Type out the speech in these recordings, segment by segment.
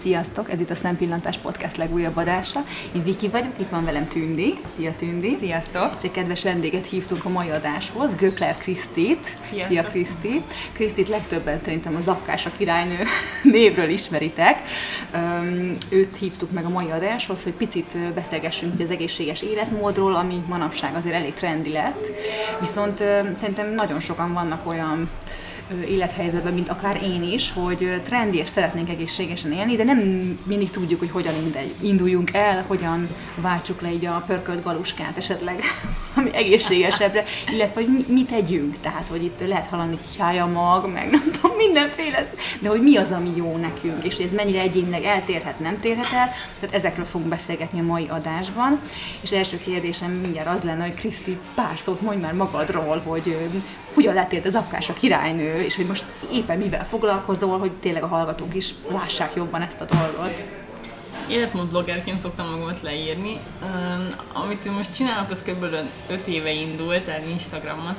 Sziasztok, ez itt a Szempillantás Podcast legújabb adása. Én Viki vagyok, itt van velem Tündi. Szia Tündi. Sziasztok. És egy kedves vendéget hívtunk a mai adáshoz, Gökler Krisztit. Sziasztok. Szia Kriszti. Krisztit legtöbben szerintem a Zakkás a királynő névről ismeritek. Öm, őt hívtuk meg a mai adáshoz, hogy picit beszélgessünk az egészséges életmódról, ami manapság azért elég trendi lett. Viszont öm, szerintem nagyon sokan vannak olyan élethelyzetben, mint akár én is, hogy trendi és szeretnénk egészségesen élni, de nem mindig tudjuk, hogy hogyan indul- induljunk el, hogyan váltsuk le így a pörkölt galuskát esetleg ami egészségesebbre, illetve hogy mi, mit tegyünk. Tehát, hogy itt lehet hallani mag, meg nem tudom, mindenféle, de hogy mi az, ami jó nekünk, és ez mennyire egyénileg eltérhet, nem térhet el. Tehát ezekről fogunk beszélgetni a mai adásban. És első kérdésem mindjárt az lenne, hogy Kriszti, pár szót mondj már magadról, hogy hogyan lettél az apkás a királynő, és hogy most éppen mivel foglalkozol, hogy tényleg a hallgatók is lássák jobban ezt a dolgot. Életmódbloggerként szoktam magamat leírni. Amit én most csinálok, az kb. 5 éve indult el Instagramon.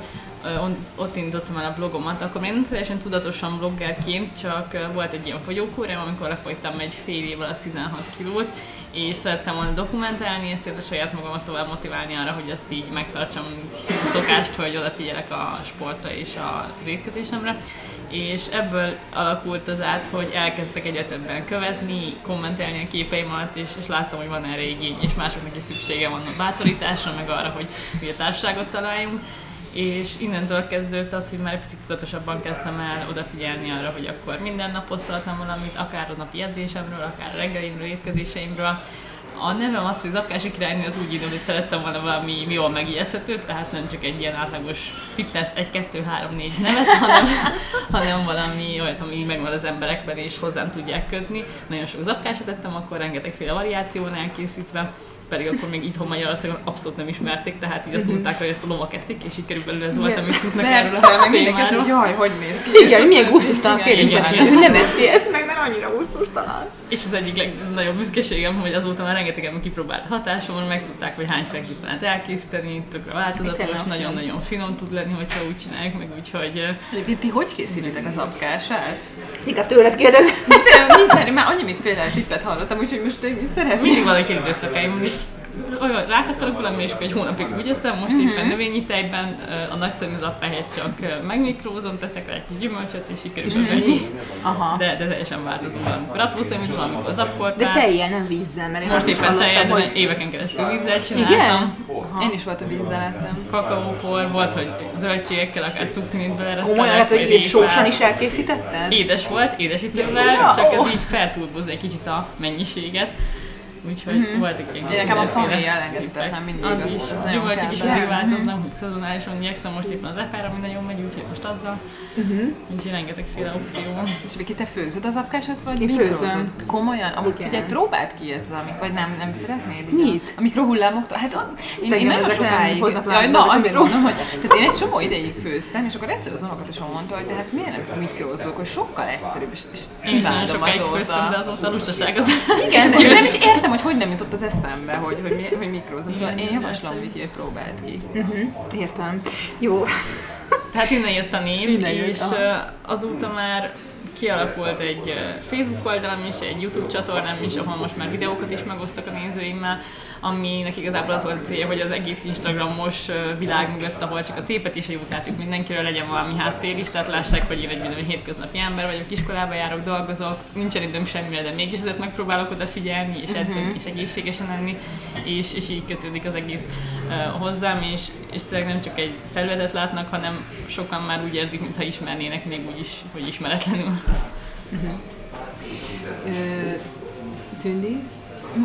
On- ott indítottam el a blogomat, akkor még nem teljesen tudatosan bloggerként, csak volt egy ilyen fogyókúrám, amikor lefogytam egy fél év alatt 16 kilót, és szerettem volna dokumentálni, ezt a saját magamat tovább motiválni arra, hogy ezt így megtartsam szokást, hogy odafigyelek a sportra és az étkezésemre. És ebből alakult az át, hogy elkezdtek egyre követni, kommentelni a képeimet, és, és láttam, hogy van erre igény, és másoknak is szüksége van a bátorításra, meg arra, hogy, hogy a társaságot találjunk. És innentől kezdődött az, hogy már egy picit tudatosabban kezdtem el odafigyelni arra, hogy akkor minden nap posztoltam valamit, akár a napi edzésemről, akár a reggelimről, étkezéseimről, a nevem az, hogy Zapkási királynő az úgy indul, hogy szerettem volna valami jól megijeszthető, tehát nem csak egy ilyen átlagos fitness 1, 2, 3, 4 nevet, hanem, hanem valami olyat, ami megvan az emberekben és hozzám tudják kötni. Nagyon sok zapkásat tettem, akkor rengetegféle variáció van elkészítve pedig akkor még itthon Magyarországon abszolút nem ismerték, tehát így azt mondták, hogy ezt a lovak eszik, és így körülbelül ez volt, amit tudnak Persze, erről a meg mindenki azt mondja, jaj, hogy néz ki. Igen, milyen gusztustalan igen. mondja, ő nem eszi ezt meg, mert annyira gusztustalan. És az egyik legnagyobb büszkeségem, hogy azóta már rengetegen kipróbált hatásomon, megtudták, hogy hány lehet elkészíteni, tökre változatos, nagyon-nagyon finom tud lenni, hogyha úgy csinálják meg, úgyhogy Egyébként ti hogy készítitek az apkását? Inkább tőled kérdezem. Minden, már annyi féle tippet hallottam, úgyhogy most én szeretném. mindig valaki időszakáim, mondjuk olyan rákattalak valami, és egy hónapig úgy eszem, most éppen növényi tejben a nagyszemű zappáját csak megmikrózom, teszek rá egy gyümölcsöt, és így körülbelül ennyi. Aha. De, de teljesen változó valamikor apró szemű, valamikor zapportál. De tejjel, nem vízzel, mert én Most éppen teljesen hogy... éveken keresztül vízzel csináltam. Igen? Én is volt a vízzel lettem. kakaópor, volt, hogy zöldségekkel, akár cukrint beleresztelek, Komolyan, hát, hogy sósan is elkészítetted? Édes volt, édesítővel, csak ez így feltúlboz egy kicsit a mennyiséget. Úgyhogy uh-huh. voltak ilyen Én nekem a familj elengedhetetlen mindig, az, az- is, az a nagyon kell is bele. mindig változnak, hogy szezonálisan igyekszem most éppen az epára, ami nagyon megy, úgyhogy most azzal. Uh-huh. Úgyhogy rengetegféle opció van. És Viki, te főzöd az apkásat, vagy Én mikrózod? főzöm. Komolyan? Amúgy Igen. figyelj, próbáld ki ezzel, amik, vagy nem, nem szeretnéd? Mit? A mikrohullámoktól? Hát a- én, én nagyon sokáig... na, azért mondom, hogy tehát én egy csomó ideig főztem, és akkor egyszer az unokatosom mondta, hogy de hát miért nem mikrózok, hogy sokkal egyszerűbb, és, és Én is nagyon imádom sokáig főztem, de azóta. azóta lustaság az... Igen, de én nem is értem, hogy hogy nem jutott az eszembe, hogy, hogy, mi, hogy mikrózom. Szóval én javaslom, Viki, hogy próbáld ki. Uh-huh. Értem. Jó. Tehát innen jött a név, Innen jött, és aha. azóta már kialakult egy Facebook oldalam is, egy YouTube csatornám is, ahol most már videókat is megosztok a nézőimmel, aminek igazából az volt a célja, hogy az egész Instagramos világ mögött, ahol csak a szépet is a jót látjuk mindenkiről, legyen valami háttér is, tehát lássák, hogy én egy minden hétköznapi ember vagyok, iskolába járok, dolgozok, nincsen időm semmire, de mégis ezért megpróbálok odafigyelni, és edzeni, és egészségesen enni, és, és így kötődik az egész hozzám, és, és tényleg nem csak egy felületet látnak, hanem sokan már úgy érzik, mintha ismernének még úgy is, hogy ismeretlenül. Ö, Tündi?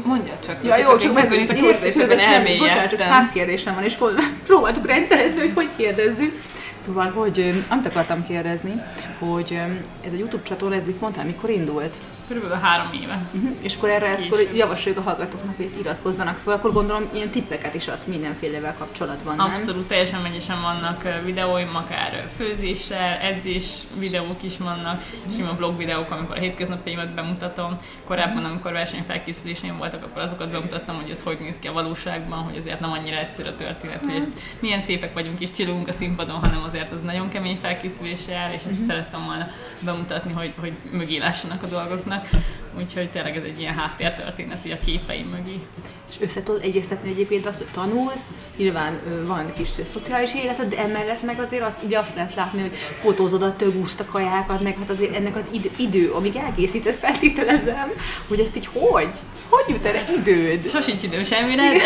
Mondja csak. Ja, jó, csak meg közben itt a kérdésekben nem- Bocsánat, csak elmélyedtem. száz kérdésem van, és próbáltuk rendszerezni, hogy hogy kérdezzük. Szóval, hogy amit akartam kérdezni, hogy ez a YouTube csatorna, ez mit mondtál, mikor indult? Körülbelül három éve. Uh-huh. És akkor erre ezt akkor javasoljuk a hallgatóknak, hogy ezt iratkozzanak fel, akkor gondolom ilyen tippeket is adsz mindenfélevel kapcsolatban, nem? Abszolút, teljesen mennyisen vannak videóim, akár főzéssel, edzés videók is vannak, sima blog videók, amikor a hétköznapjaimat bemutatom. Korábban, amikor versenyfelkészüléseim voltak, akkor azokat bemutattam, hogy ez hogy néz ki a valóságban, hogy azért nem annyira egyszerű a történet, hogy milyen szépek vagyunk és csillogunk a színpadon, hanem azért az nagyon kemény felkészüléssel, és ezt szerettem volna bemutatni, hogy, hogy mögé lássanak a dolgoknak. Úgyhogy tényleg ez egy ilyen háttértörténet így a képeim mögé. És össze tudod egyeztetni egyébként azt, hogy tanulsz, nyilván van kis szociális életed, de emellett meg azért azt, ugye azt lehet látni, hogy fotózod a több kajákat, meg hát azért ennek az idő, idő amíg elkészített feltételezem, hogy ezt így hogy? Hogy jut erre időd? Sosincs időm semmire, de,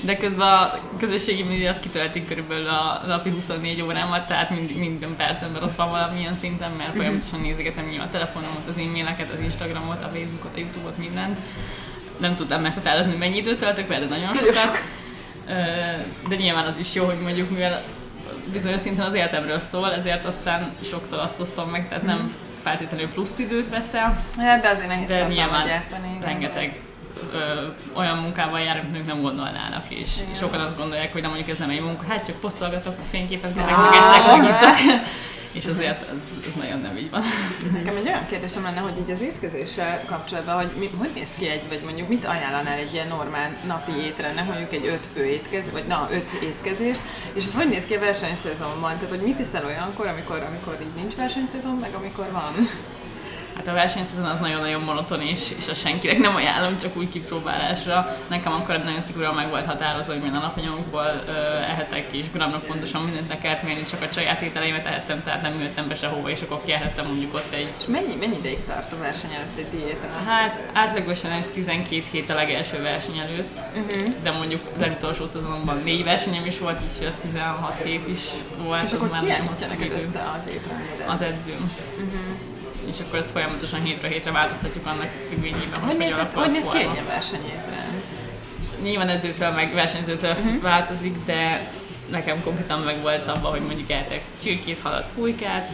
de közben a közösségi média azt kitöltik körülbelül a napi 24 órámat, tehát mind, minden percemben ott van valamilyen szinten, mert folyamatosan nézegetem nyilván a telefonomat, az e-maileket, az Instagramot, a Facebookot, a Youtube-ot, mindent. Nem tudtam meghatározni, mennyi időt töltök vele, de nagyon sokat. De nyilván az is jó, hogy mondjuk mivel bizonyos szinten az életemről szól, ezért aztán sokszor azt osztom meg, tehát nem feltétlenül plusz időt veszel, Hát, de azért nehéz de nyilván gyártani. rengeteg ö, olyan munkával jár, amit nem gondolnának, és Igen. sokan azt gondolják, hogy nem mondjuk ez nem egy munka, hát csak posztolgatok Ah. meg eszek, meg iszok. És azért ez, ez nagyon nem így van. Nekem egy olyan kérdésem lenne, hogy így az étkezéssel kapcsolatban, hogy mi, hogy néz ki egy, vagy mondjuk mit ajánlanál egy ilyen normál napi étrendnek, mondjuk egy öt fő étkezés, vagy na, öt étkezés, és ez hogy néz ki a versenyszezonban? Tehát, hogy mit iszel olyankor, amikor, amikor így nincs versenyszezon, meg amikor van? Hát a versenyszezon az nagyon-nagyon monoton, és, és azt senkinek nem ajánlom, csak úgy kipróbálásra. Nekem akkor nagyon szigorúan meg volt határozva, hogy milyen a napanyagokból ö, ehetek, és gramnak pontosan mindent le kellett mérni, csak a saját ételeimet ehettem, tehát nem ültem be sehova, és akkor kiehettem mondjuk ott egy És mennyi, mennyi ideig tart a verseny előtt egy diéta? Hát átlagosan egy 12 hét a legelső verseny előtt, uh-huh. de mondjuk legutolsó szezonban négy versenyem is volt, úgyhogy az 16 hét is volt. És akkor ki neked össze az étrendet? Az edzőm. Uh-huh. És akkor ezt folyamatosan hétről hétre változtatjuk annak függvényében, Hogy néz, hogy a néz ki egy ilyen? Nyilván edzőtől meg versenyzőtől uh-huh. változik, de nekem konkrétan meg volt szabva, hogy mondjuk eltek csirkét, halat, pulykát,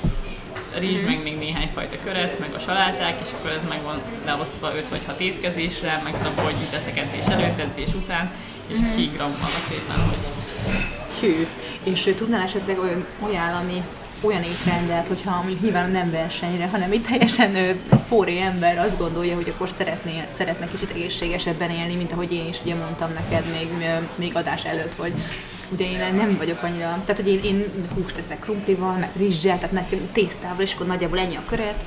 rizs, uh-huh. meg még néhány fajta köret, meg a saláták, és akkor ez meg van leosztva 5 vagy 6 étkezésre, meg szabva, hogy mit teszek edzés előtt, edzés után, és uh-huh. kigrammal szépen, hogy Hű. És tudnál esetleg olyan ajánlani olyan étrendet, hogyha mondjuk nyilván nem versenyre, hanem itt teljesen ö, póri ember azt gondolja, hogy akkor szeretné, szeretne kicsit egészségesebben élni, mint ahogy én is ugye mondtam neked még, még adás előtt, hogy ugye én nem vagyok annyira, tehát hogy én, én húst teszek krumplival, meg rizssel, tehát nekem tésztával, és akkor nagyjából ennyi a köret.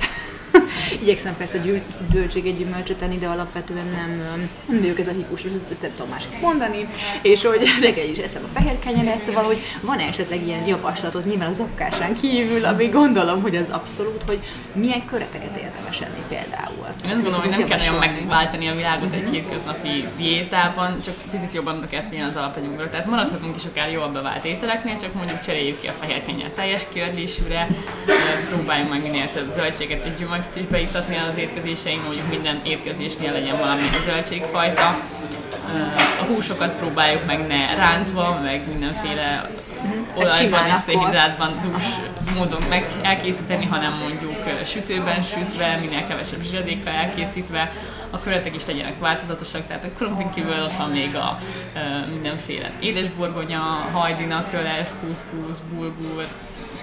Igyekszem persze gyűl, zöldséget, gyümölcsöt tenni, de alapvetően nem, nem vagyok ez a hipus, ezt, ezt nem tudom másképp mondani, és hogy reggel is eszem a fehér kenyeret, szóval, hogy van esetleg ilyen javaslatod, nyilván az zakkásán kívül, ami gondolom, hogy az abszolút, hogy milyen köreteket érdemes enni például. Én azt gondolom, hogy nem kell nagyon megváltani a világot egy hétköznapi diétában, csak picit jobban kell figyelni az alapanyagokra. Tehát maradhatunk is akár jól bevált ételeknél, csak mondjuk cseréljük ki a fehér kenyér teljes körlésűre, próbáljunk meg minél több zöldséget és gyümölcsöt is beiktatni az étkezéseink, mondjuk minden étkezésnél legyen valami zöldségfajta. A húsokat próbáljuk meg ne rántva, meg mindenféle olajban simán és szénhidrátban dús módon meg elkészíteni, hanem mondjuk sütőben sütve, minél kevesebb zsíradékkal elkészítve, a köretek is legyenek változatosak, tehát a krumplin kívül ott van még a mindenféle édesborgonya, hajdina, köles, kuszkusz, bulgur,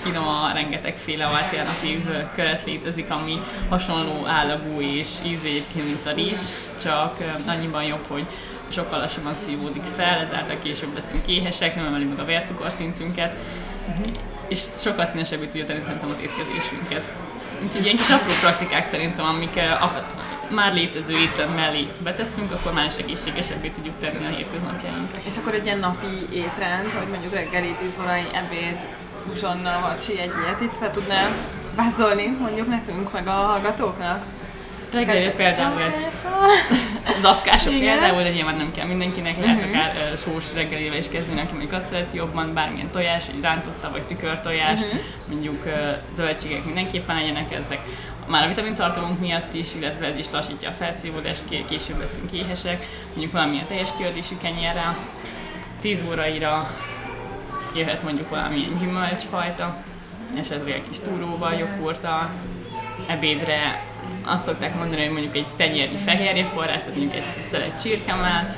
kinoa, rengetegféle alternatív köret létezik, ami hasonló állagú és ízű egyébként, mint a rizs, csak annyiban jobb, hogy sokkal lassabban szívódik fel, ezáltal később leszünk éhesek, nem emelik meg a vércukorszintünket, és sokkal színesebbé tudja tenni szerintem az étkezésünket. Úgyhogy ilyen kis apró praktikák szerintem, amik már létező étrend mellé beteszünk, akkor már is egészségesebbé tudjuk tenni a hétköznapjainkat. És akkor egy ilyen napi étrend, hogy mondjuk reggeli, tízorai, ebéd, uzsonna, vacsi, egy ilyet. Itt fel tudnál vázolni mondjuk nekünk, meg a hallgatóknak? Reggelire például. zapkások például, de nyilván nem kell mindenkinek, lehet akár uh, sós reggelivel is kezdeni, aki még azt szereti jobban, bármilyen tojás, egy rántotta vagy tükörtojás, mondjuk uh, zöldségek mindenképpen legyenek ezek. Már a vitamintartalmunk miatt is, illetve ez is lassítja a felszívódást, ké- később leszünk éhesek, mondjuk valamilyen teljes kérdésű kenyérrel, 10 óraira jöhet mondjuk valamilyen gyümölcsfajta, esetleg egy kis túróval, joghurttal, ebédre azt szokták mondani, hogy mondjuk egy tenyérnyi fehérjeforrás, tehát mondjuk egy szelet csirkemel,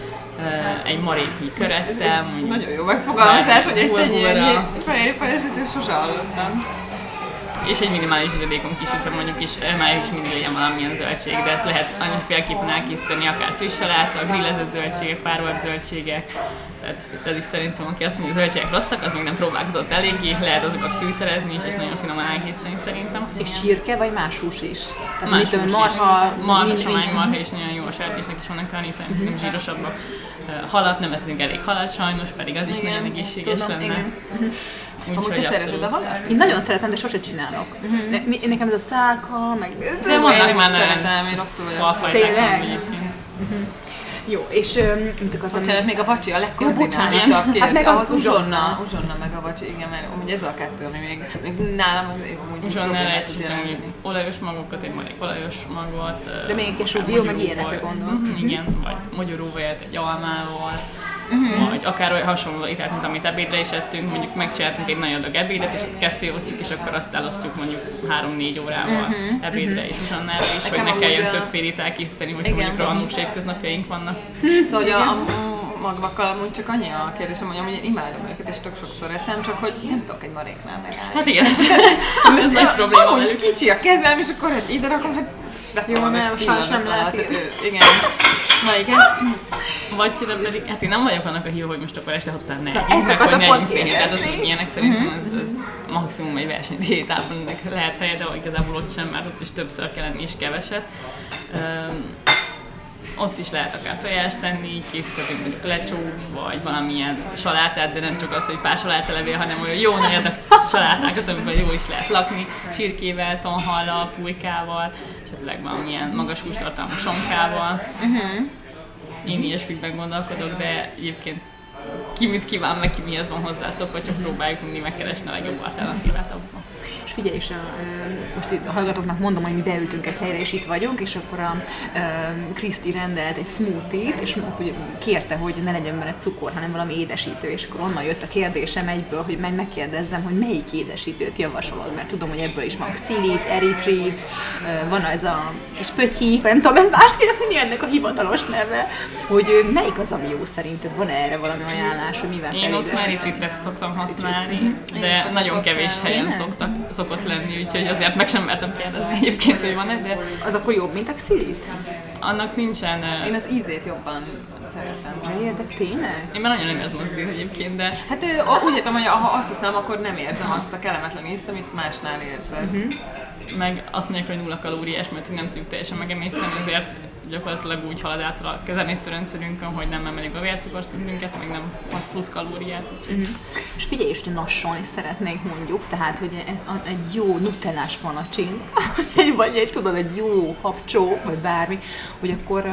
egy maréknyi körettel, mondjuk Nagyon jó megfogalmazás, hogy egy tenyérnyi fehérjefejesítő sose hallottam. És egy minimális zsíradékunk is, hogyha mondjuk is már is mindig legyen valamilyen zöldség, de ezt lehet annyiféleképpen elkészíteni, akár friss saláta, grillezett zöldségek, párolt zöldségek, tehát ez is szerintem, aki azt mondja, hogy zöldségek rosszak, az még nem próbálkozott eléggé, lehet azokat fűszerezni is, és nagyon finoman elkészíteni szerintem. És sírke vagy más hús is? Tehát Más mit hús is. marha, marha, mind- somány, mind- marha is nagyon jó, a sertésnek is vannak karni, szerintem zsírosabbak. Ö, Halat nem eszünk elég halat sajnos, pedig az is Igen, nagyon egészséges tudom, lenne. igen. Amúgy te szereted a halat? Én nagyon szeretem, de sose csinálok. Ne, mi- nekem ez a szálka, meg... De Én vannak nem már szeretem, én rosszul vagyok. Tényleg? egyébként. Jó, és mit akartam? Bocsánat, még a vacsi a legkoordinálisabb Hát kérdés. meg a Ahhoz uzsonna. uzsonna, uzsonna meg a vacsi, igen, mert amúgy ez a kettő, ami még, még nálam amúgy problémát lehet olajos magokat, egy marék olajos magot. De még akár kesúdió, meg ilyenekre gondolsz. Mhm, Igen, vagy magyaróvajat egy almával, Mhm. vagy akár olyan hasonló ételt, mint amit ebédre is ettünk, mondjuk megcsináltunk egy nagy adag ebédet, és azt ketté osztjuk, és akkor azt elosztjuk mondjuk 3-4 órával ebédre és uzsonnára is, hogy Nekem ne kelljen a- több félit elkészíteni, hogyha Igen. mondjuk rohanós hétköznapjaink vannak. Szóval hogy a, a magvakkal amúgy csak annyi a kérdésem, hogy amúgy én imádom őket, és tök sokszor eszem, csak hogy nem tudok egy maréknál megállni. Hát igen, ez nagy probléma. Amúgy kicsi a kezem, és akkor hát ide rakom, hát Jó, nem, sajnos nem lehet. Igen. Na igen. Vacsira pedig, hát én nem vagyok annak a híva, hogy most akkor este hat után ne együnk, meg hogy ne együnk kérdezni. meg ilyenek szerintem ez, ez maximum egy versenydiétában ennek lehet helye, de igazából ott sem, mert ott is többször kell enni és keveset. Üm, ott is lehet akár tojást tenni, készíthetünk mondjuk lecsó, vagy valamilyen salátát, de nem csak az, hogy pár salátalevél, hanem olyan jó nagy adag salátákat, amiben jó is lehet lakni, csirkével, tonhallal, pulykával, esetleg valamilyen magas hústartalmú sonkával. Én ilyesmikben gondolkodok, de egyébként ki mit kíván, meg ki mihez van hozzászokva, csak próbáljuk mindig megkeresni a legjobb alternatívát abban. És figyelj, és a, most itt a hallgatóknak mondom, hogy mi beültünk egy helyre, és itt vagyunk, és akkor a Kriszti rendelt egy smoothie-t, és hogy kérte, hogy ne legyen benne cukor, hanem valami édesítő, és akkor onnan jött a kérdésem egyből, hogy meg megkérdezzem, hogy melyik édesítőt javasolod, mert tudom, hogy ebből is van xilit, eritrit, van ez a kis pötyi, nem tudom, ez másképp mi ennek a hivatalos neve, hogy melyik az, ami jó szerinted, van erre valami ajánlás, hogy mivel Én ott már édesíteni? ritritet szoktam használni, de nagyon kevés helyen szoktak, szokott lenni, úgyhogy azért meg sem mertem kérdezni egyébként, hogy van-e, de Az akkor jobb, mint a xilit? annak nincsen... Én az ízét jobban szeretem. De érdek, tényleg? Én már nagyon nem érzem az ízét egyébként, de Hát ő, úgy értem, hogy ha azt hiszem, akkor nem érzem azt a kellemetlen ízt, amit másnál érzek. meg azt mondják, hogy nulla kalóriás, mert nem tudjuk teljesen megemészteni, ezért gyakorlatilag úgy halad át a kezemésztőrendszerünkön, hogy nem emeljük a vércukorszintünket, meg nem ad plusz kalóriát. úgyhogy És figyelj, és nassolni szeretnénk mondjuk, tehát, hogy egy jó nutellás panacsin, vagy egy, tudod, egy jó habcsó, vagy bármi, hogy akkor,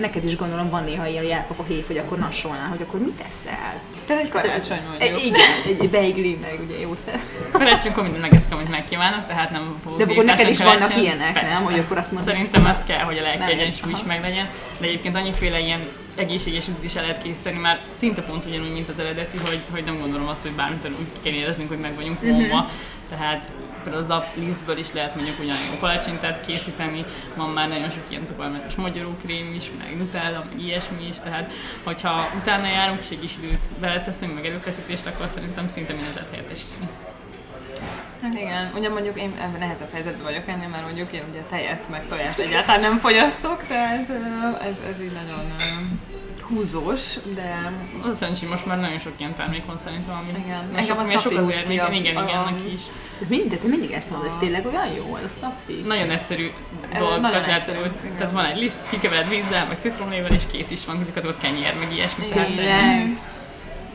neked is gondolom van néha ilyen jelkap a hév, hogy akkor nassolnál, hogy akkor mit eszel? Tehát egy karácsony Egy, mondjuk. igen, egy beigli, meg ugye jó szer. Karácsonykor mindent megeszek, amit megkívánok, tehát nem fogok De akkor neked is diétásan vannak keresni. ilyenek, nem? Persze. Hogy akkor azt mondod, Szerintem ez kell, hogy a lelki Nem, egyensúly is meglegyen, de egyébként annyiféle ilyen egészséges út is el lehet készíteni, már szinte pont ugyanúgy, mint az eredeti, hogy, hogy nem gondolom azt, hogy bármit úgy kell éreznünk, hogy meg vagyunk Mhm. vonva. Tehát például az aplisztből is lehet mondjuk ugyanolyan palacsintát készíteni, van már nagyon sok ilyen cukormentes magyarókrém is, meg nutella, meg ilyesmi is, tehát hogyha utána járunk és egy kis időt beleteszünk, meg előfeszítést, akkor szerintem szinte mindent lehet helyettesíteni. Hát igen, ugye mondjuk én ebben nehezebb helyzetben vagyok ennél, mert mondjuk én ugye tejet meg tojást egyáltalán nem fogyasztok, tehát ez, ez így nagyon húzós, de Az szerencsém, most már nagyon sok ilyen termék van szerintem, ami Igen. Na, Engem sok, a sok az a- igen, igen, a- neki is. ez mind, de te mindig ezt mondod, ez tényleg olyan jó, ez a szaffi? Nagyon egyszerű dolgokat nagyon egyszerű, igen. tehát van egy liszt, kikevered vízzel, meg citromlével, és kész is van, gyakorlatilag kenyér, meg ilyesmi. Igen. Tényleg?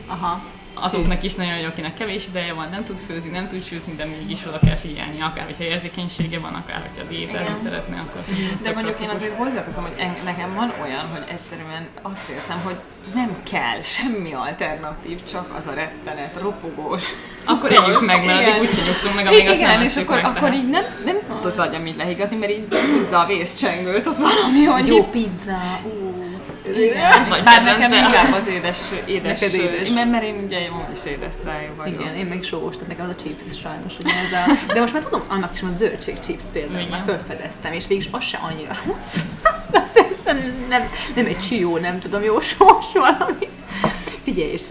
Aha. Azoknak is nagyon jó, akinek kevés ideje van, nem tud főzni, nem tud sütni, de mégis oda kell figyelni, akár hogyha érzékenysége van, akár hogyha diétázni szeretne, akkor De mondjuk én azért hozzáteszem, hogy en- nekem van olyan, hogy egyszerűen azt érzem, hogy nem kell semmi alternatív, csak az a rettenet, ropogós. Akkor együk meg, mert úgy nyugszunk meg, amíg azt Igen, nem és akkor, meg, akkor így nem, nem tud az agyam így lehigatni, mert így húzza a vészcsengőt ott valami, hogy Jó pizza, ú. Igen. Nagy Bár nekem inkább az édes, édes, Neked édes. Mert, mert én ugye amúgy is édes szájú vagyok. Igen, én meg sós, tehát nekem az a chips sajnos, ugye ez a... De most már tudom, annak is van zöldség chips például, már felfedeztem, és végig az se annyira rossz. Szerintem nem, nem egy csió, nem tudom, jó sós valami. Figyelj, és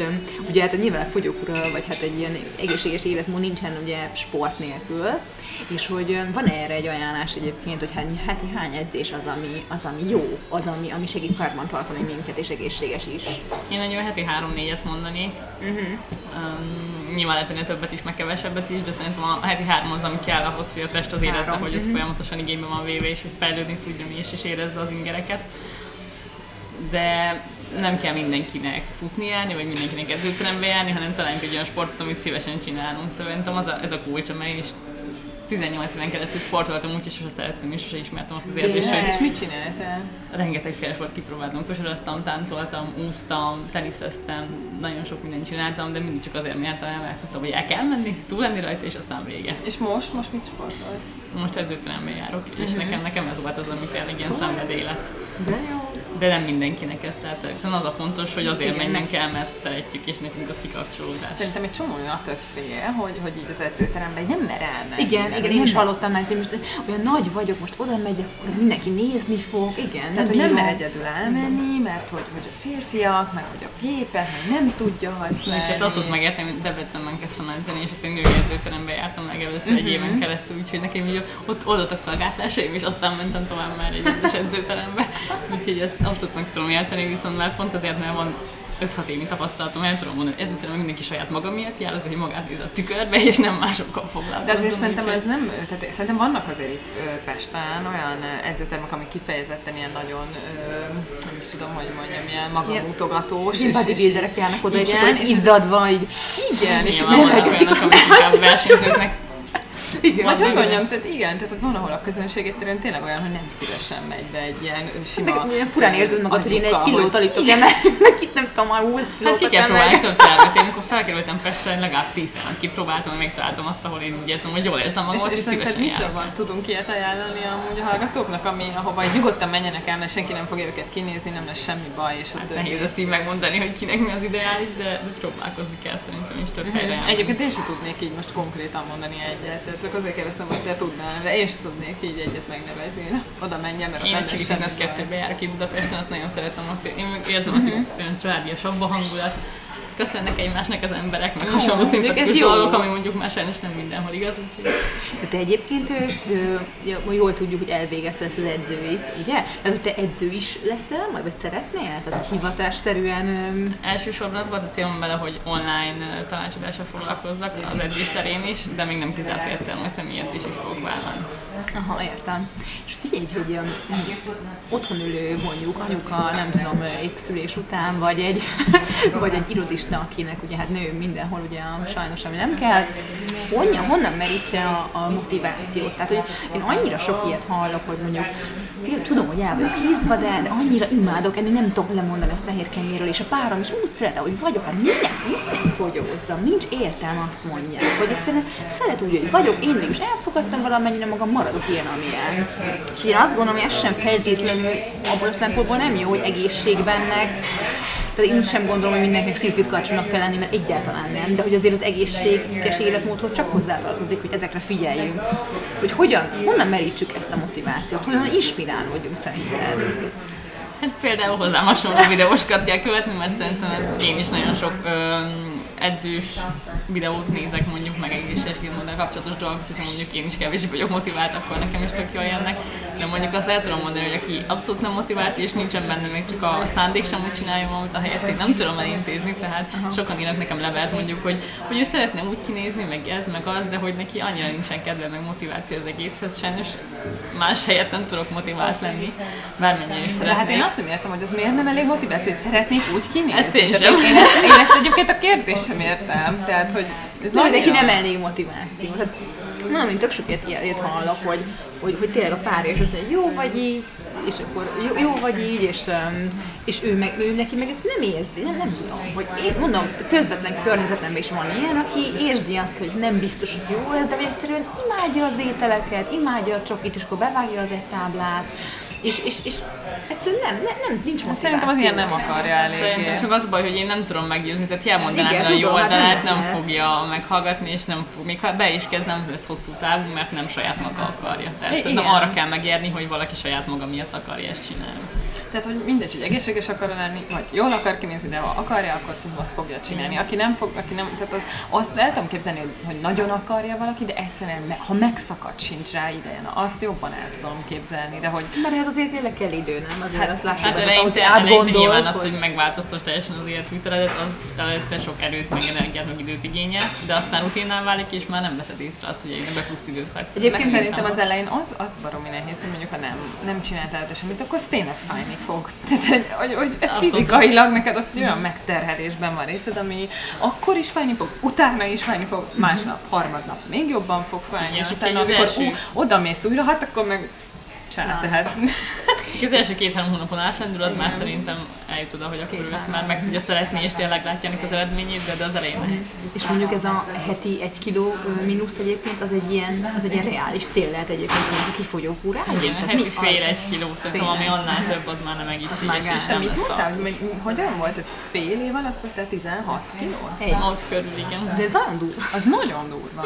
ugye hát nyilván a fogyókúra, vagy hát egy ilyen egészséges életmód nincsen ugye sport nélkül, és hogy van erre egy ajánlás egyébként, hogy hány, hát hány edzés az, ami, az, ami jó, az, ami, ami segít karban tartani minket, és egészséges is. Én nagyon heti három-négyet mondanék. Uh-huh. Um, nyilván lehet ennél többet is, meg kevesebbet is, de szerintem a heti három az, ami kell ahhoz, hogy a test az érezze, Három. hogy ez folyamatosan igényben van véve, és hogy fejlődni tudjon is, és érezze az ingereket. De nem kell mindenkinek futni járni, vagy mindenkinek edzőterembe járni, hanem találjunk egy olyan sportot, amit szívesen csinálunk. Szóval Szerintem az a, ez a kulcs, amely is 18 éven keresztül sportoltam, úgyhogy sose szerettem és sose ismertem azt az érzést, hogy És mit csináltál? rengeteg fél sport kipróbáltam, kosaraztam, táncoltam, úsztam, teniszeztem, nagyon sok mindent csináltam, de mindig csak azért nyertem el, mert tudtam, hogy el kell menni, túl lenni rajta, és aztán vége. És most, most mit sportolsz? Most edzőterembe járok, és nekem, nekem ez volt az, ami tényleg ilyen szenvedély lett. De jó. De nem mindenkinek ez, tehát egyszerűen az a fontos, hogy azért Igen, menjünk el, mert szeretjük, és nekünk az kikapcsolódás. Szerintem egy csomó olyan attól fél, hogy, hogy így az edzőteremben nem mer elmenni. Igen, Nem, igen, nem én is hallottam már, hogy most olyan nagy vagyok, most oda megyek, akkor mindenki nézni fog, igen, Tehát, hogy nem mer egyedül elmenni, mert hogy, hogy a férfiak, meg hogy a gépet, meg nem tudja használni. Hát azt ott megértem, hogy Debrecenben kezdtem edzeni, és ott egy női edzőterembe jártam legelőször egy éven keresztül, úgyhogy nekem így ott oldottak fel a gátlásaim, és aztán mentem tovább már egy edzőterembe. Úgyhogy ezt abszolút meg tudom érteni, viszont már pont azért, mert van 5-6 évi tapasztalatom, el tudom mondani, hogy edzőterem mindenki saját maga miatt jár, az, hogy magát néz a tükörbe, és nem másokkal foglalkozik. De azért szerintem ez nem, tehát szerintem vannak azért itt ö, Pesten olyan edzőtermek, amik kifejezetten ilyen nagyon, nem is tudom, hogy mondjam, ilyen magamutogatós. Ilyen bodybuilderek járnak oda, és igen, akkor és izzadva így. igen, és vannak olyanok, amik versenyzőknek Igen, Vagy hogy igen. mondjam, tehát igen, tehát van, ahol a közönség egyszerűen tényleg olyan, hogy nem szívesen megy be egy ilyen sima... Meg milyen furán érzed magad, hogy én egy kilót alig tudok emelni, meg itt nem tudom, már 20 Hát kilót ki kell próbálni több tervet. Én amikor felkerültem Pestre, legalább 10 tervet kipróbáltam, hogy megtaláltam azt, ahol én úgy érzem, hogy jól érzem És, magamat, és és szívesen mitől van? Tudunk ilyet ajánlani amúgy a hallgatóknak, ami, ahova így nyugodtan menjenek el, mert senki nem fogja őket kinézni, nem lesz semmi baj, és Hát nehéz ezt így megmondani, hogy kinek mi az ideális, de, de próbálkozni kell szerintem is több helyre. járni. Egyébként én sem tudnék így most konkrétan mondani egyet, csak azért kérdeztem, hogy te tudnál, de én sem tudnék így egyet megnevezni. Oda menjem, mert Én Fitness baj. kettőbe járok itt Budapesten, azt nagyon szeretem. Én érzem az, hogy olyan családiasabb a hangulat. Köszönnek egymásnak az emberek, meg hasonló szimpatikus dolgok, ami mondjuk már sajnos nem mindenhol igaz, úgyhogy De te egyébként ő, ő, ja, jól tudjuk, hogy elvégezted ezt az edzőit, ugye? Tehát, hogy te edző is leszel, majd vagy szeretnél? Tehát, hogy hivatásszerűen... öm, elsősorban az volt a célom vele, hogy online tanácsadással foglalkozzak az edzés terén is, de még nem kizárt, hogy egyszer majd személyet is is fogok vállalni. Aha, értem. És figyelj, hogy um, otthon ülő mondjuk anyuka, nem tudom, épp szülés után, vagy egy, vagy egy irodista, akinek ugye hát nő mindenhol ugye sajnos, ami nem kell, honnan, honnan merítse a, a motivációt? Tehát, hogy én annyira sok ilyet hallok, hogy mondjuk tudom, hogy el vagyok hízva, de, de annyira imádok enni, nem tudok lemondani a fehér kenyérről, és a párom is úgy szeret, hogy vagyok, hát minek, minek fogyózzam, nincs értelme azt mondják, hogy egyszerűen szeret úgy, hogy vagyok, én mégis elfogadtam valamennyire magam, maradok ilyen, amilyen. És én azt gondolom, hogy ez sem feltétlenül abból a szempontból nem jó, hogy egészségben meg, tehát én sem gondolom, hogy mindenkinek szívritkarcsúnak kell lenni, mert egyáltalán nem, de hogy azért az egészséges életmódhoz csak hozzátartozik, hogy ezekre figyeljünk. Hogy hogyan, honnan merítsük ezt a motivációt, hogyan inspirálódjunk szerinted. Hát például hozzám hasonló videóskat kell követni, mert szerintem ez én is nagyon sok öm, edzős videót nézek mondjuk meg egészséges módon kapcsolatos dolgok, hogyha mondjuk én is kevésbé vagyok motivált, akkor nekem is tök jól jönnek. De mondjuk azt el tudom mondani, hogy aki abszolút nem motivált és nincsen benne még csak a szándék sem úgy csinálja valamit a helyet, én nem tudom elintézni, tehát sokan írnak nekem levelet mondjuk, hogy, hogy ő szeretne úgy kinézni, meg ez, meg az, de hogy neki annyira nincsen kedve, meg motiváció az egészhez, sajnos más helyet nem tudok motivált lenni, bármennyire is De szeretnék. hát én azt nem értem, hogy az miért nem elég motiváció, hogy szeretnék úgy kinézni. Ezt én Tehát sem. Én ezt, én ezt egyébként a kérdés sem értem. Tehát, hogy ez Na, neki nem elég motiváció. Hát, mondom, én tök sok ilyet, hallok, hogy, hogy, hogy tényleg a párja és azt mondja, jó vagy így, és akkor jó, jó vagy így, és, és ő, meg, ő neki meg ezt nem érzi, nem, nem tudom. Hogy én mondom, közvetlen környezetemben is van ilyen, aki érzi azt, hogy nem biztos, hogy jó ez, de egyszerűen imádja az ételeket, imádja a csokit, és akkor bevágja az egy táblát, és, és, és egyszerűen nem, nem, nem nincs motiváció. Szerintem az ilyen nem akarja eléggé. csak az a baj, hogy én nem tudom meggyőzni, tehát elmondanám Igen, el a jó hát nem oldalát, nem lehet. fogja meghallgatni, és nem fog, még ha be is kezd, nem lesz hosszú távú, mert nem saját maga akarja. Tehát arra kell megérni, hogy valaki saját maga miatt akarja ezt csinálni. Tehát, hogy mindegy, hogy egészséges akar lenni, vagy jól akar kinézni, de ha akarja, akkor szerintem azt fogja csinálni. Aki nem fog, aki nem, tehát az, azt el tudom képzelni, hogy, hogy nagyon akarja valaki, de egyszerűen, ha megszakad, sincs rá ideje, na azt jobban el tudom képzelni, de hogy Mert ez azért tényleg kell idő, nem? Azért Hát- azt lássuk, Hát hogy eleinte, eleinte nyilván az, hogy- hogy megváltoztass teljesen az életvitelet, az előtte sok erőt, meg energiát, meg időt igényel, de aztán rutinná válik, és már nem veszed észre azt, hogy egyre plusz időt fektetsz. Egyébként szerintem az elején az, az baromi nehéz, hogy mondjuk, ha nem, nem csináltál semmit, akkor az tényleg fájni fog. Tehát, hogy, hogy, fizikailag neked ott olyan megterhelésben van részed, ami akkor is fájni fog, utána is fájni fog, másnap, harmadnap még jobban fog fájni, és utána, amikor ú, oda mész újra, hát akkor meg csá, tehát Az első két-három hónapon átlendül, az már szerintem eljut oda, hogy akkor ő ezt már meg tudja szeretni, és tényleg látja ennek az eredményét, de, de az elején nehéz. És mondjuk ez a heti egy kiló mínusz egyébként, az egy ilyen, az egy ilyen reális cél lehet egyébként, hogy kifogyó kúrálni. Igen, Tehát heti mi fél egy kiló, szerintem ami annál több, az már nem egészséges. már és. Te nem mit mondtál? hogyan volt, hogy fél év alatt te 16 kilós? Egy. Ott körül, igen. De ez nagyon durva. Az nagyon durva.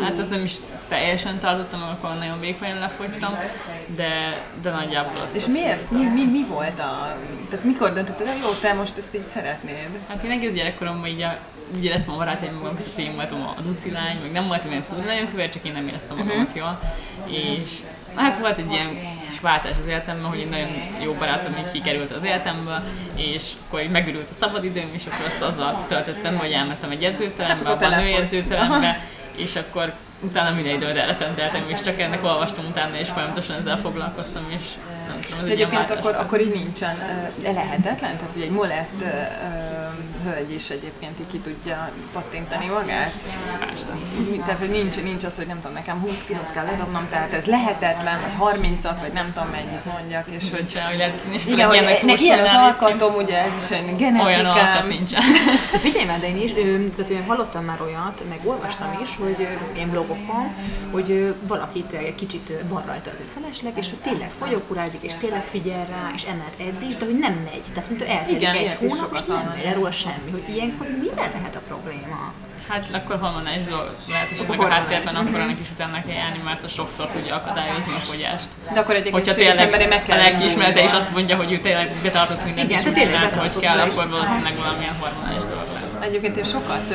Hát ezt nem is teljesen tartottam, akkor nagyon vékonyan lefogytam, de, de nagyjából azt És miért? Mi, mi, mi volt a... Tehát mikor döntötted, hogy jó, te most ezt így szeretnéd? Hát én egész gyerekkoromban így a, úgy éreztem a barátaim magam között, hogy én voltam a duci lány, meg nem voltam ilyen túl nagyon kövér, csak én nem éreztem magamat jól. És hát volt egy ilyen kis váltás az életemben, hogy egy nagyon jó barátom így kikerült az életemből, és akkor így megürült a szabadidőm, és akkor azt azzal töltöttem, hogy elmentem egy edzőterembe, Hát a női telefonsz. edzőterembe, és akkor utána minden időt erre szenteltem, és csak ennek olvastam utána, és folyamatosan ezzel foglalkoztam, és De egyébként akkor, akkor így nincsen lehetetlen? Tehát, hogy egy molett hölgy is egyébként így ki tudja pattintani magát? Persze. Tehát, hogy nincs, nincs az, hogy nem tudom, nekem 20 kilót kell ledobnom, tehát ez lehetetlen, vagy 30-at, vagy nem tudom mennyit mondjak, és hogy Nincsen, hogy és igen, hogy ne, ilyen az alkatom, ugye, ez is egy Olyan alkat genetikám. nincsen. De figyelj már, de én is, tehát én hallottam már olyat, meg olvastam is, hogy ilyen blogokon, hogy valaki egy kicsit van rajta az egy felesleg, és hogy tényleg fogyókurázik, és tényleg figyel rá, és emelt edzés, de hogy nem megy. Tehát, mint eltelik Igen, egy hónap, és nem megy erről semmi, hogy ilyenkor mire lehet a probléma? Hát akkor hormonális dolog lehet, hogy meg a háttérben akkor annak is utána kell járni, mert az sokszor tudja akadályozni a fogyást. De akkor egy Hogyha tényleg meg kell a lelkiismerete is azt mondja, hogy ő tényleg betartott mindent, Igen, és úgy tényleg csinálta, hogy kell, és- akkor valószínűleg valamilyen hormonális dolog. Egyébként én sokat ö,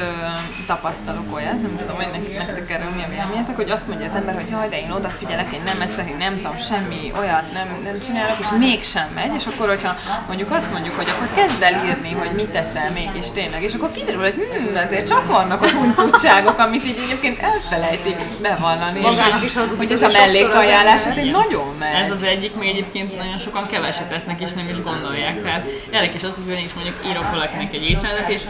tapasztalok olyat, nem tudom, hogy nekik, nektek erről mi a véleményetek, hogy azt mondja az ember, hogy jaj, de én odafigyelek, én nem eszek, én nem tudom, semmi olyat nem, nem csinálok, és mégsem megy, és akkor, hogyha mondjuk azt mondjuk, hogy akkor kezd el írni, hogy mit teszel mégis tényleg, és akkor kiderül, hogy hm, azért csak vannak a huncutságok, amit így egyébként elfelejtik bevallani. Magának is hazudik hogy ez az a mellékajánlás, ez egy nagyon megy. Ez az egyik, még egyébként nagyon sokan keveset esznek és nem is gondolják. Tehát érdekes az, hogy én is mondjuk írok valakinek egy étrendet, és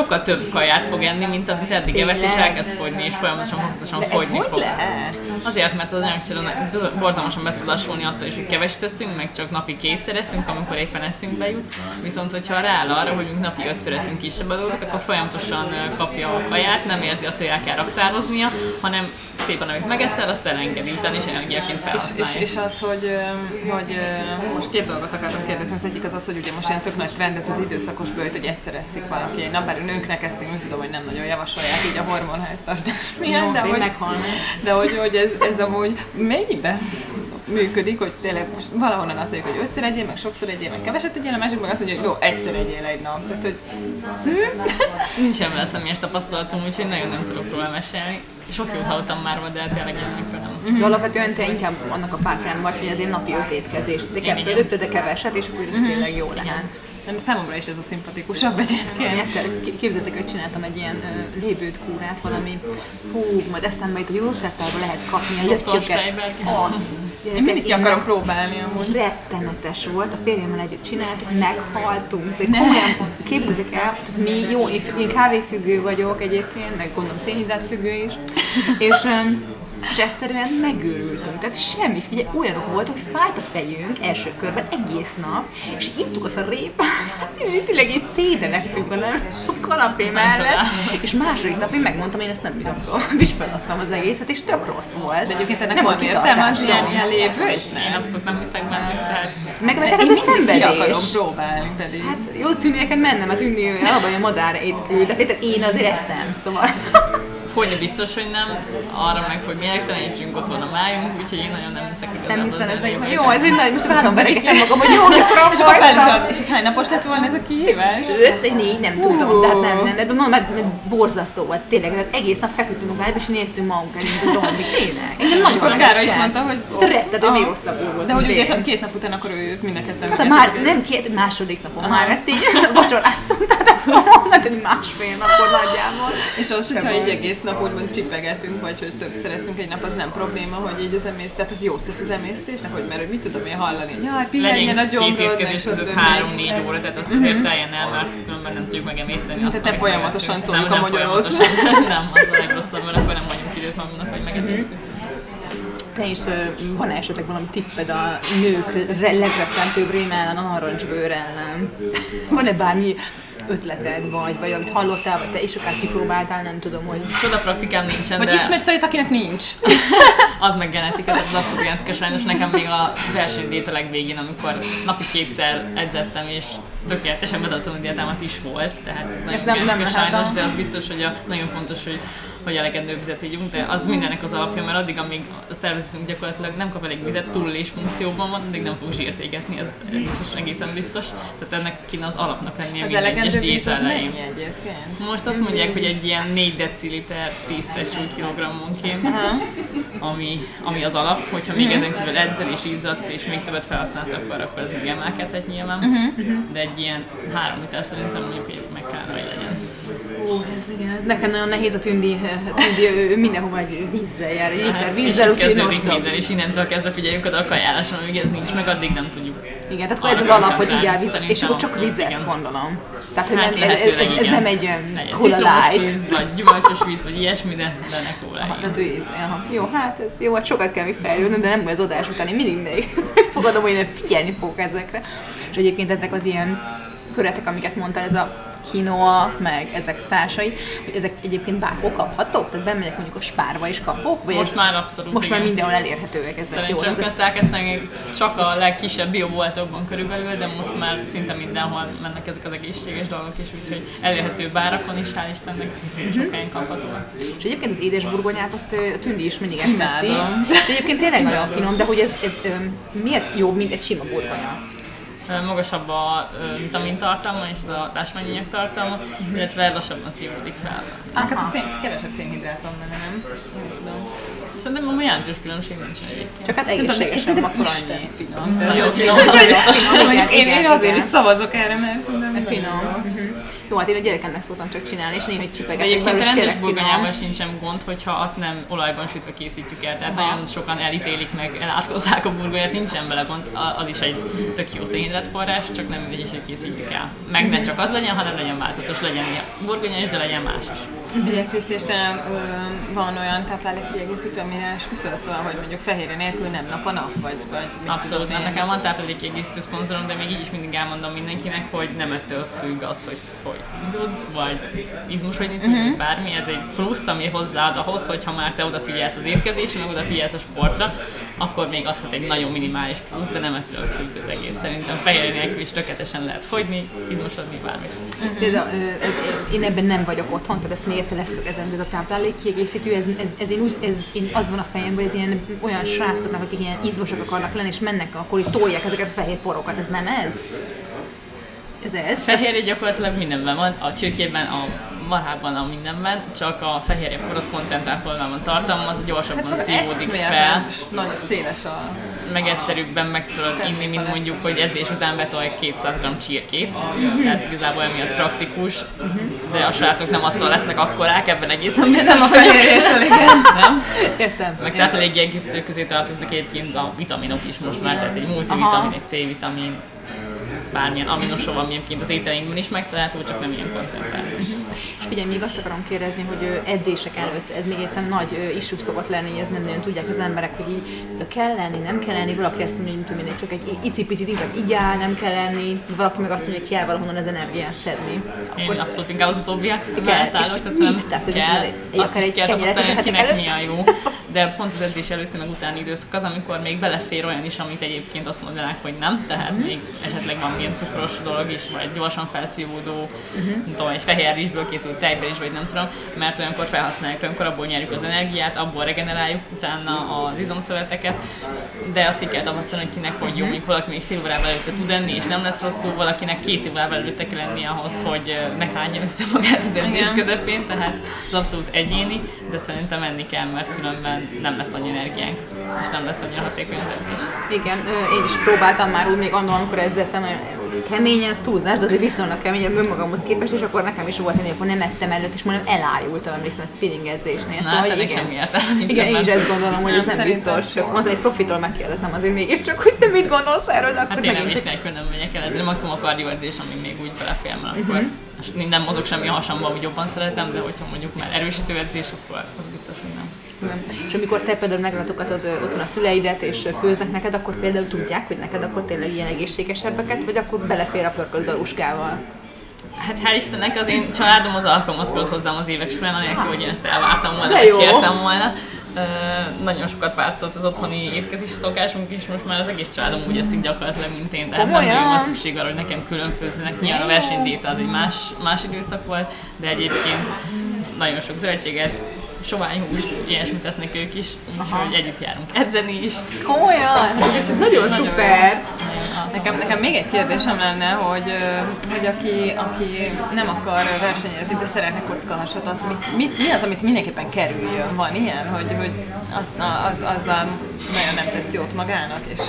sokkal több kaját fog enni, mint amit eddig evett, és elkezd fogyni, és folyamatosan ez fogyni hogy fog. lehet? Azért, mert az anyagcsere borzalmasan be tud lassulni attól is, hogy keveset eszünk, meg csak napi kétszer eszünk, amikor éppen eszünkbe jut. Viszont, hogyha rááll arra, hogy napi ötször eszünk kisebb adókat, akkor folyamatosan kapja a kaját, nem érzi azt, hogy el kell raktároznia, hanem szépen, amit megeszel, azt elengedi, utána is energiaként És, felhasználja. és, és az, hogy, hogy most két dolgot akartam kérdezni. Az egyik az az, hogy ugye most ilyen tök nagy trend ez az időszakos bőjt, hogy egyszer eszik valaki. Na, bár nőknek ezt én úgy tudom, hogy nem nagyon javasolják így a hormonháztartás miatt, Jó, de, én hogy, de hogy, hogy ez, ez amúgy mennyiben működik, hogy tényleg most valahonnan azt mondjuk, hogy ötször egyél, meg sokszor egyél, meg keveset egyél, a másik meg azt mondja, hogy jó, egyszer egyél egy nap. Tehát, hogy Nincsen vele személyes tapasztalatom, úgyhogy nagyon nem tudok róla mesélni. Sok jót hallottam már, de tényleg ilyenekről nem. De alapvetően te inkább annak a pártán vagy, hogy azért napi öt étkezés, de kettő, ötöd, de keveset, és akkor ez tényleg jó lehet. Nem, számomra is ez a szimpatikusabb Én egyébként. egyszer képzeljétek, hogy csináltam egy ilyen lébőt kúrát, valami, fú, majd eszembe jut, hogy gyógyszertárban lehet kapni a. Steinberg. Azt. Én mindig ki akarom próbálni amúgy. Rettenetes volt, a férjemmel együtt csináltuk, meghaltunk, de komolyan képzeljétek el, tehát mi, jó, én, én kávéfüggő vagyok egyébként, meg gondolom szénhidrátfüggő is, és um, és egyszerűen megőrültünk. Tehát semmi, figyelj, olyanok voltak, hogy fájt a fejünk első körben egész nap, és ittuk azt a répát, és tényleg így szédenektünk a, nem, a kanapé mellett, és második nap én megmondtam, én ezt nem bírom tovább, és feladtam az egészet, és tök rossz volt. De egyébként ennek nem van értelme az ilyen, ilyen lévő? Én abszolút nem hiszek benne, tehát Meg, meg hát ez a ki akarom szenvedés. próbálni pedig. Hát jó tűnni neked menne, mert tűnni alapban a madár étkül, de én azért eszem, szóval. Fogyni biztos, hogy nem, arra meg, hogy mértelenítsünk otthon a májunk, úgyhogy én nagyon nem hiszek igazából Nem az ezekben. elmébe. Jó, ez egy nagy, most vállom veregetem magam, hogy jó, hogy akkor És voltam. És hány napos lett volna ez a kihívás? Öt, négy, nem tudom, de hát nem, nem, de mondom, mert, mert borzasztó volt, tényleg, tehát egész nap feküdtünk a vágyba, és néztünk magunk elé, mint a zombik, tényleg. Engem nagyon Károly is mondta, hogy... Retted, ő még rosszabbul volt. De hogy úgy értem, két nap után akkor ő mind a ketten Hát már nem két, második napon már ezt így vacsoráztam, tehát ezt mondom, másfél napon nagyjából. És az, hogyha egy egész nap úgymond csipegetünk, vagy hogy többször eszünk egy nap, az nem probléma, hogy így az emész, tehát az jót tesz az emésztésnek, hogy mert hogy mit tudom én hallani, hogy jaj, pihenjen a gyomrod, étkezés meg között stb. három-négy óra, tehát azt azért teljen el, mert különben nem tudjuk megemészteni azt, Tehát folyamatosan toljuk a magyarót. Nem, az a legrosszabb, mert akkor nem vagyunk időt magunknak, hogy megemészünk. Te is van esetleg valami tipped a nők re- legrettentőbb rém ellen, a narancsbőr ellen? Van-e bármi ötleted, vagy, vagy amit hallottál, vagy te is akár kipróbáltál, nem tudom, hogy... Csoda praktikám nincsen, Vagy de ismersz olyat, akinek nincs? az meg genetika, tehát az abszolút genetika sajnos nekem még a versenydét a legvégén, amikor napi kétszer edzettem, és tökéletesen betartom a diátámat is volt, tehát ez nagyon Ezt nem- nem sajnos, de az biztos, hogy a, nagyon fontos, hogy hogy elegendő vizet ígyunk, de az mindennek az alapja, mert addig, amíg a szervezetünk gyakorlatilag nem kap elég vizet, túlélés funkcióban van, addig nem fog zsírt égetni, ez biztos, egészen biztos. Tehát ennek kéne az alapnak lennie Az minden egyes diéta az elején. Most azt mondják, hogy egy ilyen 4 deciliter 10 testsúly-kilogrammonként, ami, ami az alap, hogyha még ezen kívül edzel és izzadsz, és még többet felhasználsz, akkor, akkor ez még emelkedhet nyilván. De egy ilyen 3 liter szerintem mondjuk meg kell, hogy legyen. Ó, ez igen, ez nekem nagyon nehéz a tündi, tündi ő, ő mindenhova egy vízzel jár, egy liter Hát, vízzel, és úgyhogy non-stop. minden, és innentől kezdve figyeljünk oda a kajálásra, amíg ez nincs meg, addig nem tudjuk. Igen, tehát akkor ez az alap, hogy igyál vizet, és akkor csak vizet igen. gondolom. Tehát, hogy Hát nem, ez, ez, ez nem egy cola light. víz, vagy gyümölcsös víz, vagy ilyesmi, de, de ne kóla. Aha, tehát víz. Aha. Jó, hát ez jó, hát sokat kell még fejlődnöm, de nem az adás után én mindig még fogadom, hogy én figyelni fogok ezekre. És egyébként ezek az ilyen köretek, amiket mondtál, ez a quinoa, meg ezek társai, hogy ezek egyébként bárhol kaphatók? Tehát bemegyek mondjuk a spárba és kapok? Vagy Most ez, már abszolút, most már igen. mindenhol elérhetőek ezek. Jó, Szerintem ez, ezt elkezdtek csak a legkisebb bioboltokban körülbelül, de most már szinte mindenhol mennek ezek az egészséges dolgok is, úgyhogy elérhető bárakon is, hál' Istennek, Mhm. sok helyen kapható. és egyébként az édes burgonyát azt Tündi is mindig ezt teszi. És egyébként tényleg nagyon finom, de hogy ez, ez miért jobb, mint egy sima burgonya? Magasabb a vitamintartalma és az a társmányanyag tartalma, illetve lassabban szívódik fel. Hát a szén, kevesebb szénhidrát van benne, nem? Nem tudom. Szerintem a jelentős különbség nincsen egyébként. Csak hát egészségesebb akkor annyi. Finom. Nagyon finom, Nagyon az biztos. finom, igen, Én, azért igen. is szavazok erre, mert szerintem Finom. jó. Mhm. Jó, hát én a gyerekemnek szoktam csak csinálni, és néha egy csipegetek egyébként a rendes finom. sincsen gond, hogyha azt nem olajban sütve készítjük el. Tehát nagyon sokan elítélik meg, elátkozzák a burgonyát, nincsen vele gond, az is egy tök jó szénhidrátforrás, csak nem mindegy hogy készítjük el. Meg ne csak az legyen, hanem legyen változatos, legyen burgonya is, de legyen más is. Ugye Kriszti, és ö, van olyan táplálékkiegészítő, amire esküszöl, szóval, hogy mondjuk fehérje nélkül nem nap a nap, vagy, vagy Abszolút, nem. Nekem van táplálékkiegészítő szponzorom, de még így is mindig elmondom mindenkinek, hogy nem ettől függ az, hogy hogy tudsz, vagy izmus vagy nincs, uh-huh. bármi. Ez egy plusz, ami hozzáad ahhoz, hogyha már te odafigyelsz az étkezésre, meg odafigyelsz a sportra, akkor még adhat egy nagyon minimális plusz, de nem ettől függ az egész. Szerintem fehérje nélkül is tökéletesen lehet fogyni, izmosodni, bármi. De ez a, én ebben nem vagyok otthon, tehát ezt még egyszer lesz ezen, ez a táplálékkiegészítő, ez, ez, ez, én úgy, ez én az van a fejemben, ez ilyen olyan srácoknak, akik ilyen izmosak akarnak lenni, és mennek, akkor így tolják ezeket a fehér porokat, ez nem ez? Ez ez? Fehérje gyakorlatilag mindenben van, a csirkében, a marhában, a mindenben, csak a fehérje porosz koncentrált formában tartalmaz, gyorsabban szívódik fel. Nagyon széles a... meg egyszerűbben meg tudod inni, mint mondjuk, hogy edzés után betolj 200 g csirkét. Tehát igazából emiatt praktikus, de a srácok nem attól lesznek akkorák, ebben egészen biztos Nem a fehérjétől, igen. Nem? Értem. Meg tehát elég egészítő közé tartoznak egyébként a vitaminok is most már, tehát egy multivitamin, egy C-vitamin, bármilyen aminosav, ami egyébként az ételeinkben is megtalálható, csak nem ilyen koncentrált. És figyelj, még azt akarom kérdezni, hogy edzések előtt ez még egyszer nagy issue szokott lenni, hogy ez nem nagyon tudják az emberek, hogy így ez a kell lenni, nem kell lenni, valaki azt mondja, hogy tudom én, csak egy icipicit inkább így áll, nem kell lenni, valaki meg azt mondja, hogy kell valahonnan az energiát szedni. Én abszolút inkább az utóbbiak mellett és állok, tehát mit? szerintem Tehát, hogy kell, egy- akár egy kenyeret esetek kinek előtt? mi a jó, de pont az edzés előtti meg utáni időszak az, amikor még belefér olyan is, amit egyébként azt mondanák, hogy nem, tehát Mhm. még esetleg van ilyen cukros dolog is, vagy gyorsan felszívódó, Mhm. nem tudom, egy fehér rizsből készült tejből is, vagy nem tudom, mert olyankor felhasználjuk, olyankor abból nyerjük az energiát, abból regeneráljuk utána az izomszöveteket, de azt ki kell tapasztalni, hogy kinek hogy jó, Mhm. még valaki még fél órával előtte tud enni, és nem lesz rosszul, valakinek két órával előtte kell lenni ahhoz, hogy ne kánja össze magát az edzés közepén, tehát ez abszolút egyéni, de szerintem enni kell, mert különben nem lesz annyi energiánk, és nem lesz annyira hatékony az edzés. Igen, én is próbáltam már úgy még annól, amikor edzettem, nagyon keményen, az túlzás, de azért viszonylag keményen önmagamhoz képest, és akkor nekem is volt hogy akkor nem ettem előtt, és majdnem elájultam, emlékszem a spinning edzésnél. Na, szóval, hát hogy igen. nincs Igen, én is ezt gondolom, hogy ez nem biztos, csak mondta, egy profitól megkérdezem azért mégiscsak, hogy te mit gondolsz erről, akkor Hát én nem is nélkül nem megyek el edzeni, maximum a kardioedzés, amíg még úgy belefér, mert Mhm. akkor uh-huh. nem mozog semmi hasamba, úgy jobban szeretem, de hogyha mondjuk már erősítő edzés, akkor az biztos, hogy nem. És amikor te például meglátogatod otthon a szüleidet, és főznek neked, akkor például tudják, hogy neked akkor tényleg ilyen egészségesebbeket, vagy akkor belefér a pörkölt galuskával. Hát hál' Istennek az én családom az alkalmazkodott hozzám az évek során, anélkül, hogy én ezt elvártam volna, vagy kértem volna. Ö, nagyon sokat változott az otthoni étkezési szokásunk is, most már az egész családom úgy eszik gyakorlatilag, mint én, tehát nem nagyon van szükség arra, hogy nekem külön főzzenek. Nyilván a versenydiéta az egy más, más időszak volt, de egyébként nagyon sok zöldséget, sovány húst, ilyesmit tesznek ők is, úgyhogy együtt járunk edzeni is. Komolyan? Hát ez, nagyon szuper! Nekem, nekem még egy kérdésem lenne, hogy, hogy aki, aki nem akar versenyezni, de szeretne kockahasat, az mit, mit, mi az, amit mindenképpen kerüljön? Van ilyen, hogy, hogy az, na, az, azzal nagyon nem tesz jót magának, és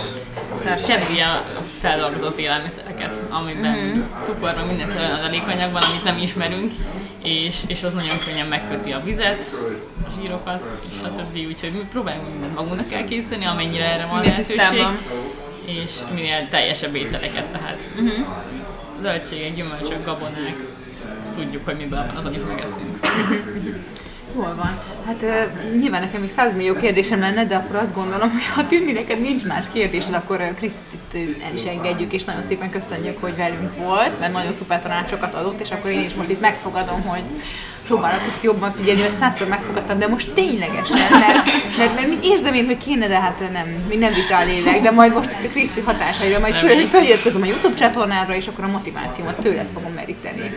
társai? Semmilyen feldolgozott élelmiszereket, amiben mm-hmm. cukor, meg mindenféle adalékanyag van, amit nem ismerünk, és, és az nagyon könnyen megköti a vizet, a többi, úgyhogy mi próbáljuk mindent magunknak elkészíteni, amennyire erre van lehetőség, és minél teljesebb ételeket, tehát uh-huh. zöldségek, gyümölcsök, gabonák, tudjuk, hogy miből van az, amit megeszünk. Hol van? Hát uh, nyilván nekem még 100 millió kérdésem lenne, de akkor azt gondolom, hogy ha tűnni neked nincs más kérdésed, akkor Krisztit el is engedjük, és nagyon szépen köszönjük, hogy velünk volt, mert nagyon szuper tanácsokat adott, és akkor én is most itt megfogadom, hogy próbálok is jobban figyelni, mert százszor megfogadtam, de most ténylegesen, mert, mert, mert mit érzem én, hogy kéne, de hát nem, mi nem vitál lélek, de majd most a Kriszti hatásaira, majd föl, feliratkozom a YouTube csatornára, és akkor a motivációmat tőled fogom meríteni.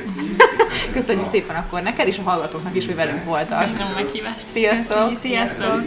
Köszönjük szépen akkor neked, és a hallgatóknak is, hogy velünk voltak. Köszönöm a meghívást! Sziasztok! Sziasztok!